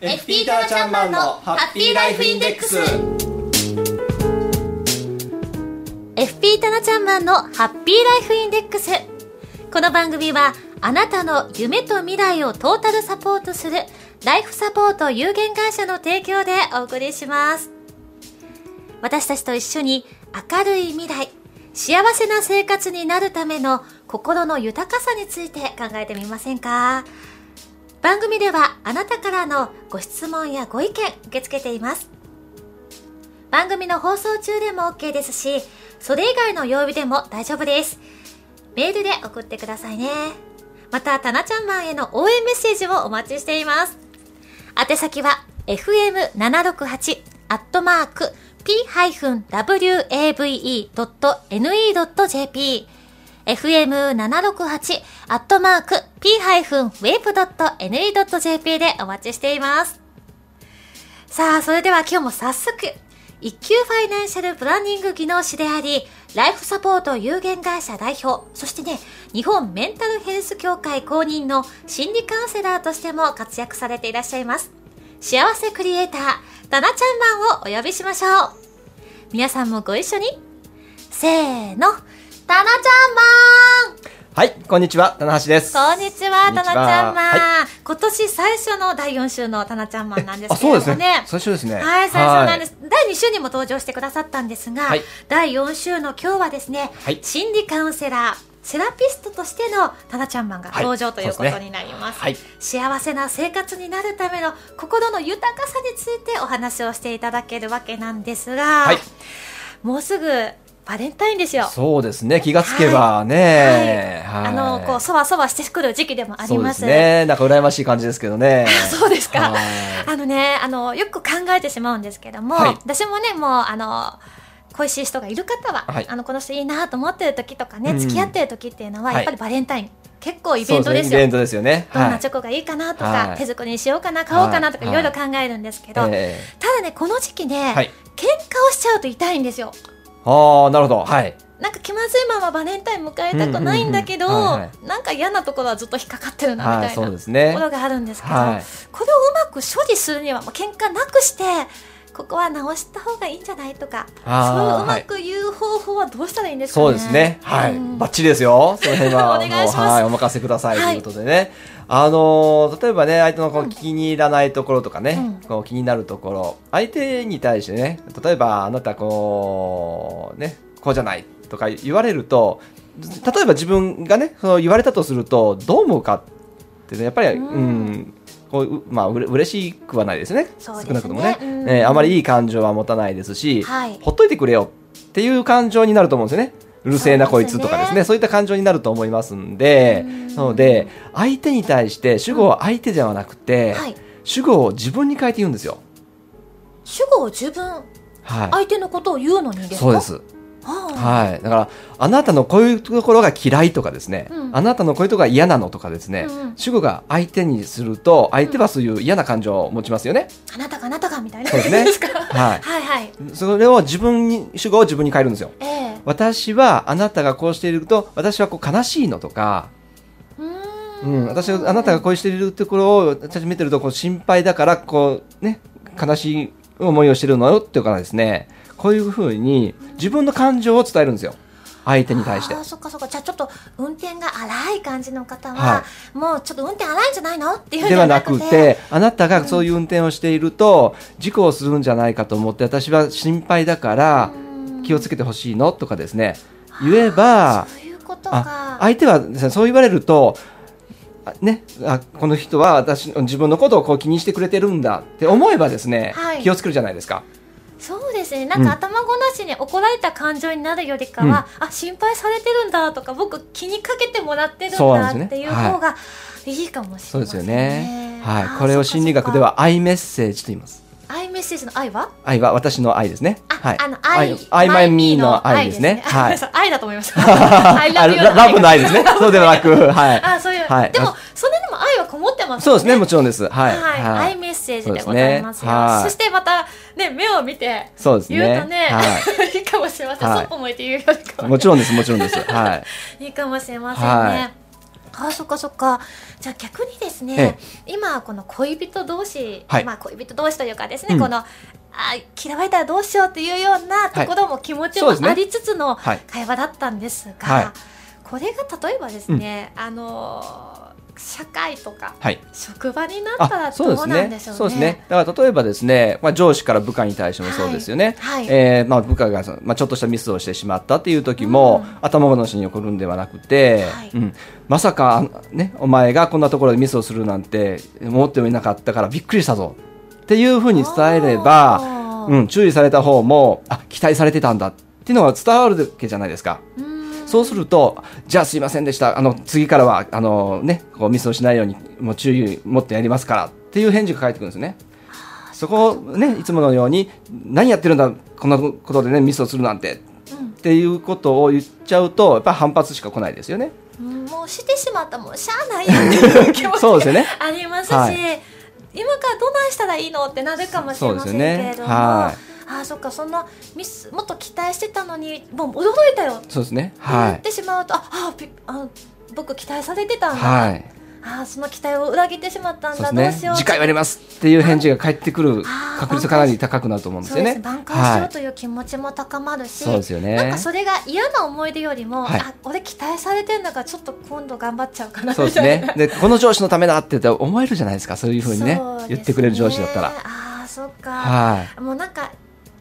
FP タナちゃんマンのハッピーライフインデックス。FP タナちゃんマンのハッピーライフインデックス。この番組はあなたの夢と未来をトータルサポートするライフサポート有限会社の提供でお送りします。私たちと一緒に明るい未来幸せな生活になるための心の豊かさについて考えてみませんか？番組ではあなたからのご質問やご意見受け付けています。番組の放送中でも OK ですしそれ以外の曜日でも大丈夫です。メールで送ってくださいね。またたなちゃんマンへの応援メッセージをお待ちしています。宛先は fm768 アットマーク p-wave.ne.jp fm768 アットマーク p-wave.ne.jp でお待ちしています。さあ、それでは今日も早速、一級ファイナンシャルプランニング技能士であり、ライフサポート有限会社代表、そしてね、日本メンタルヘルス協会公認の心理カウンセラーとしても活躍されていらっしゃいます。幸せクリエイター、タナちゃんマンをお呼びしましょう。皆さんもご一緒に、せーの、タナちゃんマンはいこんにちは棚橋です。こんにちは、こんにちゃんマン、は今年最初の第4週のタナちゃんマンなんですけれどもね。ね。最初ですね。はい、最初なんです。第2週にも登場してくださったんですが、はい。第4週の今日はですね、はい。心理カウンセラー、セラピストとしてのタナちゃんマンが登場ということそうですね。になります。はい。幸せな生活になるための心の豊かさについてお話をしていただけるわけなんですが、はい。もうすぐバレンタインですよ。そうですね。気がつけばね、はい、はい。あのこうそわそわしてくる時期でもありま。す。すね。なんか羨ましい感じですけどね。そうですか。はい。あのね、あのよく考えてしまうんですけども、はい。私もね、もうあの恋しい人がいる方は、はい。あのこの人いいなと思ってる時とかね、うん付き合ってる時っていうのは、はいやっぱりバレンタイン結構イベントですよ。イベントですよね。どんはないチョコがいいかなとか、はい。手作りにしようかな、買おうかなとか、はい。いろいろ考えるんですけど、えただね、この時期ね、はい。喧嘩をしちゃうと痛いんですよ。ああなるほどはいなんか気まずいままバレンタイン迎えたくないんだけど、なんか嫌なところはずっと引っかかってるなみたいな、はいそうですねところがあるんですけど、はいこれをうまく処理するには、まあ、喧嘩なくしてここは直した方がいいんじゃないとかそういううまく言う方法はどうしたらいいんですかね。そうですね。はい。うんバッチリですよ。その辺は。お願いしますもうはい。お任せください。とはいいうことでね。あのー例えばね、相手のこう気に入らないところとかね、うんこう気になるところ、相手に対してね、例えばあなたこう、ね、こうじゃないとか言われると、例えば自分がね、その言われたとすると、どう思うかってね、やっぱり、うんうん、こう、うまあ、うれ嬉しくはないですね。すね少なくともね。うんえーあまりいい感情は持たないですし、はいほっといてくれよっていう感情になると思うんですよね。うるせえなこいつとかですね。そういった感情になると思いますんで、うんなので、相手に対して主語は相手ではなくて、はい、主語を自分に変えて言うんですよ。主語を自分はい。相手のことを言うのにですか？そうです。はい。だから、あなたのこういうところが嫌いとかですね、うん。あなたのこういうところが嫌なのとかですね、うんうん。主語が相手にすると、相手はそういう嫌な感情を持ちますよね。あなたがあなたがみたいな。そうですね。はい。はいはい。それを自分に、主語を自分に変えるんですよ。ええ。私はあなたがこうしていると、私はこう悲しいのとか、うーうん。ん、私はあなたがこうしているところを私見てるとこう心配だからこうね悲しい思いをしてるのよっていうからですねこういうふうに自分の感情を伝えるんですよ。相手に対して。あーそっかそっか。じゃあちょっと運転が荒い感じの方は、はもうちょっと運転荒いんじゃないの？っていうんではなくて。くてあなたがそういう運転をしていると事故をするんじゃないかと思って私は心配だからうん。気をつけてほしいの？とかですね。言えばそういうことあか相手はですねそう言われるとあね、あこの人は私自分のことをこう気にしてくれてるんだって思えばですね、はい。気をつけるじゃないですか。そうですね。なんか頭ごなしに怒られた感情になるよりかは、あ心配されてるんだとか僕気にかけてもらってるんだっていう方がい。いかもしそうですよね。はい、これを心理学では愛メッセージと言います。アイメッセージの愛は？愛は私の愛ですね。あ、はい。あの愛愛、マイミーの愛愛ですね。あはい。愛だと思いまし たララブの愛ですね。そうではなく、はい。あそういう、はいでもそれでも愛はこもってますそうですね、もちろんです。はい。はい、はい愛メッセージでございますよ。そしてまたね目を見てそうですね。言うとね、、は いいかもしれません。はいそっぽ向いて言うよりかは、もちろんです、もちろんです。はい。いいかもしれませんね。はいああそっかそっか。じゃあ逆にですね、え今この恋人同士、はい。まあ恋人同士というかですね、うん。このあー嫌われたらどうしようっていうようなところも気持ちもありつつのはい。会話だったんですが、はい。これが例えばですね、あのー社会とかはい。職場になったらあどうなんでしょうね。そうですね。だから例えばですね、まあ、上司から部下に対してもそうですよね。はい。はい。えーまあ、部下がまあ、ちょっとしたミスをしてしまったっていう時も、うん頭ごなしに起こるんではなくて、はい。うん、まさか、ね、お前がこんなところでミスをするなんて思ってもいなかったからびっくりしたぞっていうふうに伝えれば、うん、注意された方もあ期待されてたんだっていうのが伝わるわけじゃないですか。うんそうすると、じゃあすいませんでした。あの、次からは、あのね、こうミスをしないように、もう注意持ってやりますからっていう返事が返ってくるんですね。そこをね、いつものように、何やってるんだ、こんなことでね、ミスをするなんて、っていうことを言っちゃうと、やっぱり反発しか来ないですよね。うんもうしてしまったもうしゃあないやんっていう気持ち そうですよね。ありますし、はい今からどないしたらいいのってなるかもしれませんけれども、はいああそっかそんなミスもっと期待してたのにもう驚いたよそうですね。言はい。ってしまうと、ああびあ僕期待されてたんだ、はい。ああその期待を裏切ってしまったんだ、ねどうしよう。次回はやりますっていう返事が返ってくる確率がかなり高くなると思うんですよね。挽回しようはという気持ちも高まるし、そうですよねなんかそれが嫌な思い出よりも、はいあ俺期待されてんだからちょっと今度頑張っちゃうかなそうですね。で、この上司のためだって思えるじゃないですか。そういうふうにねそうです、言ってくれる上司だったら。ああそっか、はい。もうなんか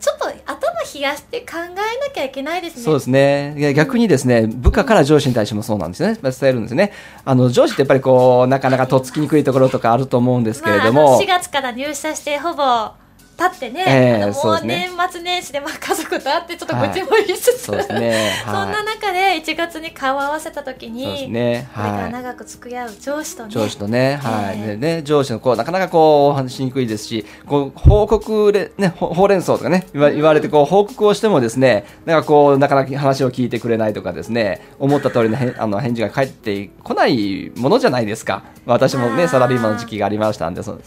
ちょっと頭冷やして考えなきゃいけないですねそうですね。逆にですね、部下から上司に対してもそうなんですよね。まあ伝えるんですね。あの、上司ってやっぱりこう、なかなかとっつきにくいところとかあると思うんですけれどまあ、あのも4、月から入社してほぼ経ってね、ええあのもう年末年始でまあ家族と会ってちょっと愚痴も言いつつ、そうですね。そんなはい。中で1月に顔を合わせた時にね。これからはい。長く付き合う上司とね上司とね、はい。ええでね、上司のこう、なかなかこう、お話しにくいですし、こう、報告で、ね、ほほうれん草とかね、言わ言われて、こう、報告をしてもですね、なんかこう、なかなか話を聞いてくれないとかですね、思った通りのへん あの返事が返ってこないものじゃないですか。私もね、あーサラリーマンの時期がありましたんで、そ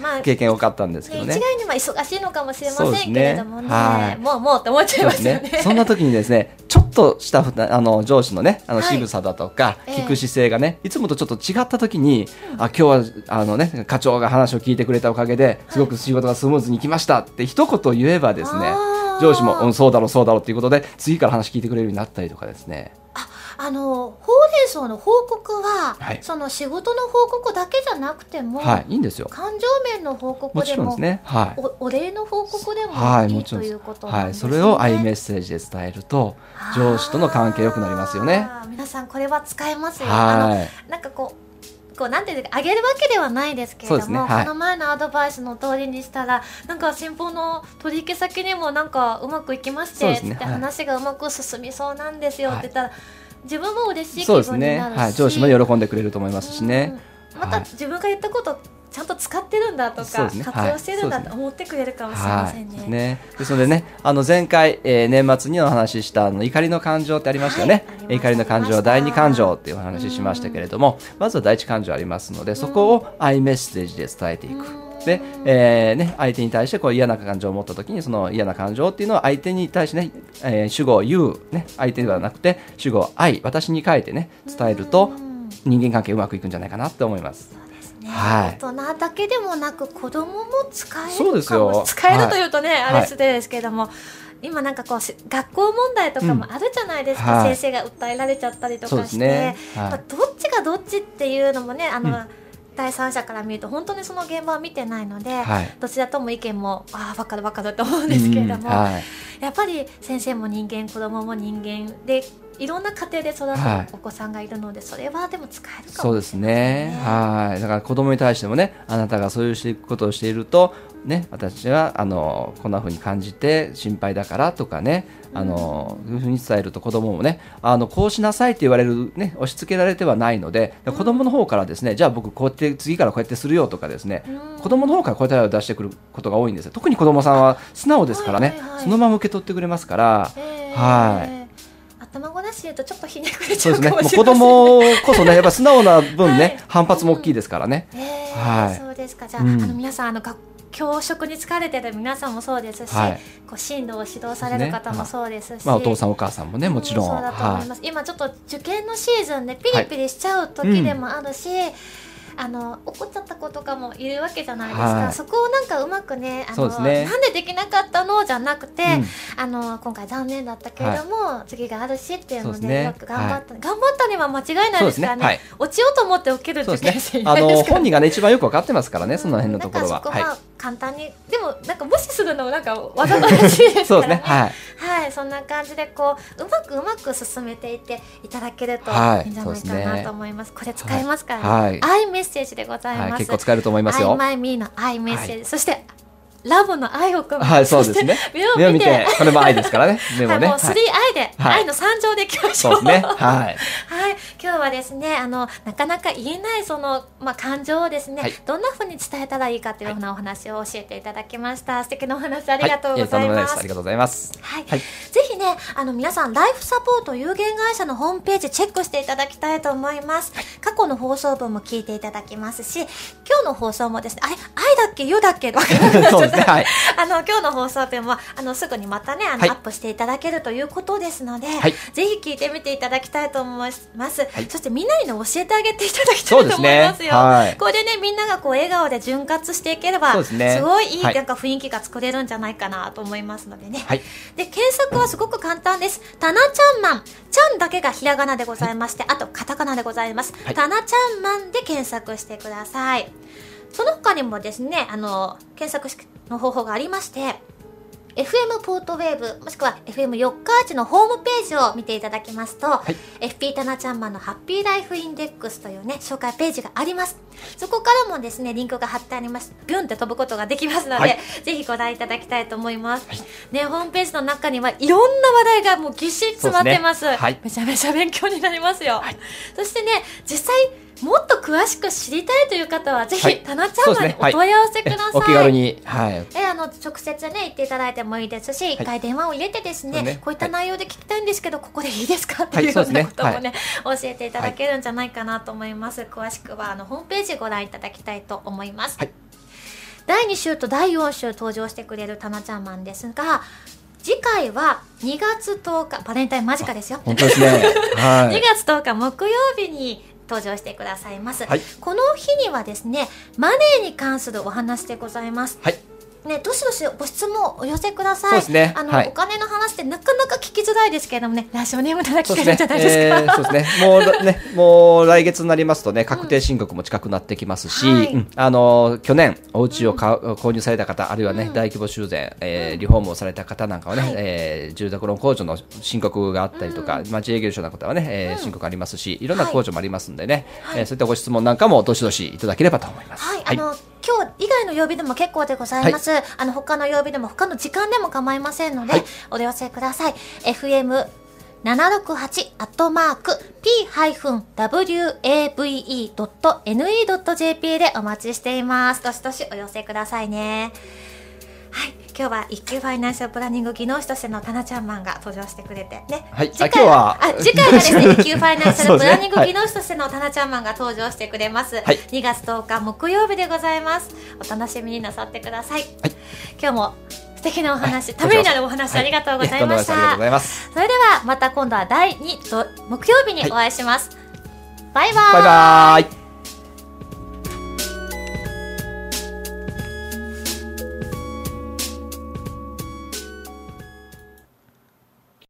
まあ経験多かったんですけね、どね。一概には忙しいのかもしれませんけれどもね。はい。もうもうって思っちゃいますよね。ね。そんな時にですね、ちょっとしたあの上司のね、あのはい。仕草だとか、ええ。聞く姿勢がね、いつもとちょっと違った時に、あ、今日はあのね、課長が話を聞いてくれたおかげで、すごく仕事がスムーズにいきましたって一言言えばですねあー、上司も、うん、そうだろう、そうだろうっていうことで、次から話聞いてくれるようになったりとかですね。あのほうれん草の報告は、はいその仕事の報告だけじゃなくても、はい、いいんですよ。感情面の報告もでもちろんですね。はい。おお礼の報告でもはい、いいもちろんということなんはい、ですね。それを i メッセージで伝えると、上司との関係良くなりますよね。皆さんこれは使えますよ。あはい。のなんかこう。こうなんていうかあげるわけではないですけれども、ねはいこの前のアドバイスの通りにしたらなんか先方の取引先にもなんかうまくいきまして、つって話がうまく進みそうなんですよって言ったら、自分も嬉しい気そうですね。分になるし、はい、上司も喜んでくれると思いますしね。うん。またはい。自分が言ったことちゃんと使ってるんだとか、活用してるんだはいと思ってくれるかもしれませんね。はい、ね。ですのでね、あの前回、えー年末にお話ししたあの怒りの感情ってありましたよね。怒りの感情は第二感情っていうお話ししましたけれども、まずは第一感情ありますので、そこを i メッセージで伝えていく。で、えーね、相手に対してこう嫌な感情を持った時にその嫌な感情っていうのは相手に対してね、えー主語を言う、ね、相手ではなくて主語を愛私に変えてね伝えるとうん人間関係うまくいくんじゃないかなって思います。はい。大人だけでもなく子供も使えそうですよ。も使えるというとね、はい。あれ失礼ですけれども、今なんかこうし学校問題とかもあるじゃないですか、うんはい。先生が訴えられちゃったりとかして、すね。はい。まあ、どっちがどっちっていうのもねあの、うん第三者から見ると本当にその現場を見てないので、はい。どちらとも意見もああ分かる分かると思うんですけれども、うんはい。やっぱり先生も人間子供も人間でいろんな家庭で育はいつお子さんがいるので、それはでも使えるかそうですね。はい。だから子供に対してもね、あなたがそういうしていくことをしていると、ね、私はあのこんな風に感じて心配だからとかね、あの、そういう風に伝えると子供もね、あのこうしなさいって言われるね、押し付けられてはないので、子供の方からですね、じゃあ僕こうやって次からこうやってするよとかですね、うん子供の方から答えを出してくることが多いんですよ。特に子供さんは素直ですからね、はいはいはいそのまま受け取ってくれますから。えーはいし言うとちょっとひねくれち。ゃうかもしれません子供こそね、やっぱ素直な分ね、はい。反発も大きいですからね。えーはい。そうですか。じゃあ,、うん。あの皆さんあの学教職に疲れてる皆さんもそうですし、はい。こう進路を指導される方もそうですし、まあ、お父さんお母さんもねもちろん。そうだと思います、今ちょっと受験のシーズンでピリピリしちゃう時でもあるし、あの怒っちゃった子とかもいるわけじゃないですか、はい。そこをなんかうまくねあのね。なんでできなかったのじゃなくて、うん。あの今回残念だったけれども、次があるしっていうのでね。よく頑張った、頑張ったには間違いないですからね。ね。はい。落ちようと思って受けるそう受験生いですね。あの本人がね一番よく分かってますからねその辺のところは、簡単に、でもなんか無視するのもなんかわざとらしいですからね。ね。はい。はい、そんな感じでこううまくうまく進めていっていただけるとはい。いいんじゃないかなと思います。これ使えますからね。はい。アイメッセージでございはい、ます。結構使えると思いますよ。I my me のアイメッセージ、そしてラボの愛を込めて、はいそうですね。目目を見てて。これも愛ですからね。目 はい、もね、もう 3I で、はい。愛の三乗でいきましょう。そうですね。はい。はい、今日はですね、あのなかなか言えないそのまあ感情をですね、はい。どんな風に伝えたらいいかというようなお話を教えていただきました。素敵なお話ありがとうはい、ございます。ありがとうございます。はい、はい。ぜひね、あの皆さん、ライフサポート有限会社のホームページチェックしていただきたいと思います。過去の放送分も聞いていただきますし、今日の放送もですね、あれ、愛だっけ、ゆだっけ、わかねはい。あの、今日の放送分も、あの、すぐにまたね、あの、はい。アップしていただけるということですので、はい。ぜひ聞いてみていただきたいと思います。はい。そしてみんなにね、教えてあげていただきたそいうと思いですねますよ。はいこれでね、みんながこう、笑顔で潤滑していければ、すね。ごいいい、はい。なんか雰囲気が作れるんじゃないかなと思いますのでね。はい。で、検索はすごく簡単です。タナちゃんマン。ちゃんだけがひらがなでございまして、あとカタカナでございます。はいタナちゃんマンで検索してください。その他にもですね、あの、検索の方法がありまして、FM ポートウェーブ、もしくは FM 四日市のホームページを見ていただきますと、い FP タナちゃんマンのハッピーライフインデックスというね、紹介ページがあります。そこからもですね、リンクが貼ってあります。ビュンって飛ぶことができますので、はいぜひご覧いただきたいと思います。ね、ホームページの中にはいろんな話題がもうぎっしり詰まってます。すねはいめちゃめちゃ勉強になりますよ。そしてね、実際、もっと詳しく知りたいという方は、ぜひ、はい。タナちゃんマンにおそうですね。はい。問い合わせください。お気軽にはい。えあの直接ね言っていただいてもいいですし、一回電話を入れてですね,、こういった内容で聞きたいんですけど、ここでいいですかってはいいうようなこともね、教えていただけるんじゃないかなと思います。詳しくはあのホームページご覧いただきたいと思います。はい。第2週と第4週登場してくれるタナちゃんマンですが、次回は2月10日、バレンタイン間近ですよ。本当ですね。は2い 月10日木曜日に登場してくださいます、はい。この日にはですねマネーに関するお話でございます。はいね、どしどしご質問お寄せください。そうですね。あの、はい。お金の話ってなかなか聞きづらいですけれどもね、ラジオネームなら聞けるんじゃないですか。えーそうですね。もうねもう来月になりますとね確定申告も近くなってきますし、はい。うん。あの去年お家を買う、購入された方あるいはね、大規模修繕、えーリフォームをされた方なんかはね、はい。えー住宅ローン控除の申告があったりとか、まあ自営業者の方はね、えー申告ありますしいろんな控除もありますんでね、はいえーそういったご質問なんかもどしどしいただければと思います。はい、あの、今日以外の曜日でも結構でございます。あの、他の曜日でも他の時間でも構いませんので、はいお寄せください。FM 768アットマーク p-wave.ne.jp でお待ちしています。どしどしお寄せくださいね。はい、今日は一級ファイナンシャルプランニング技能士としてのタナちゃんマンが登場してくれてね。はい次回はあ次回はですね、一級ファイナンシャルプランニング技能士としてのタナちゃんマンが登場してくれます。はい2月10日木曜日でございます。お楽しみになさってください。今日も素敵なお話、ためになるお話、ありがとうございました。いですありがとうございます。それではまた今度は第2と木曜日にお会いします。バイバーイ。バイバイ。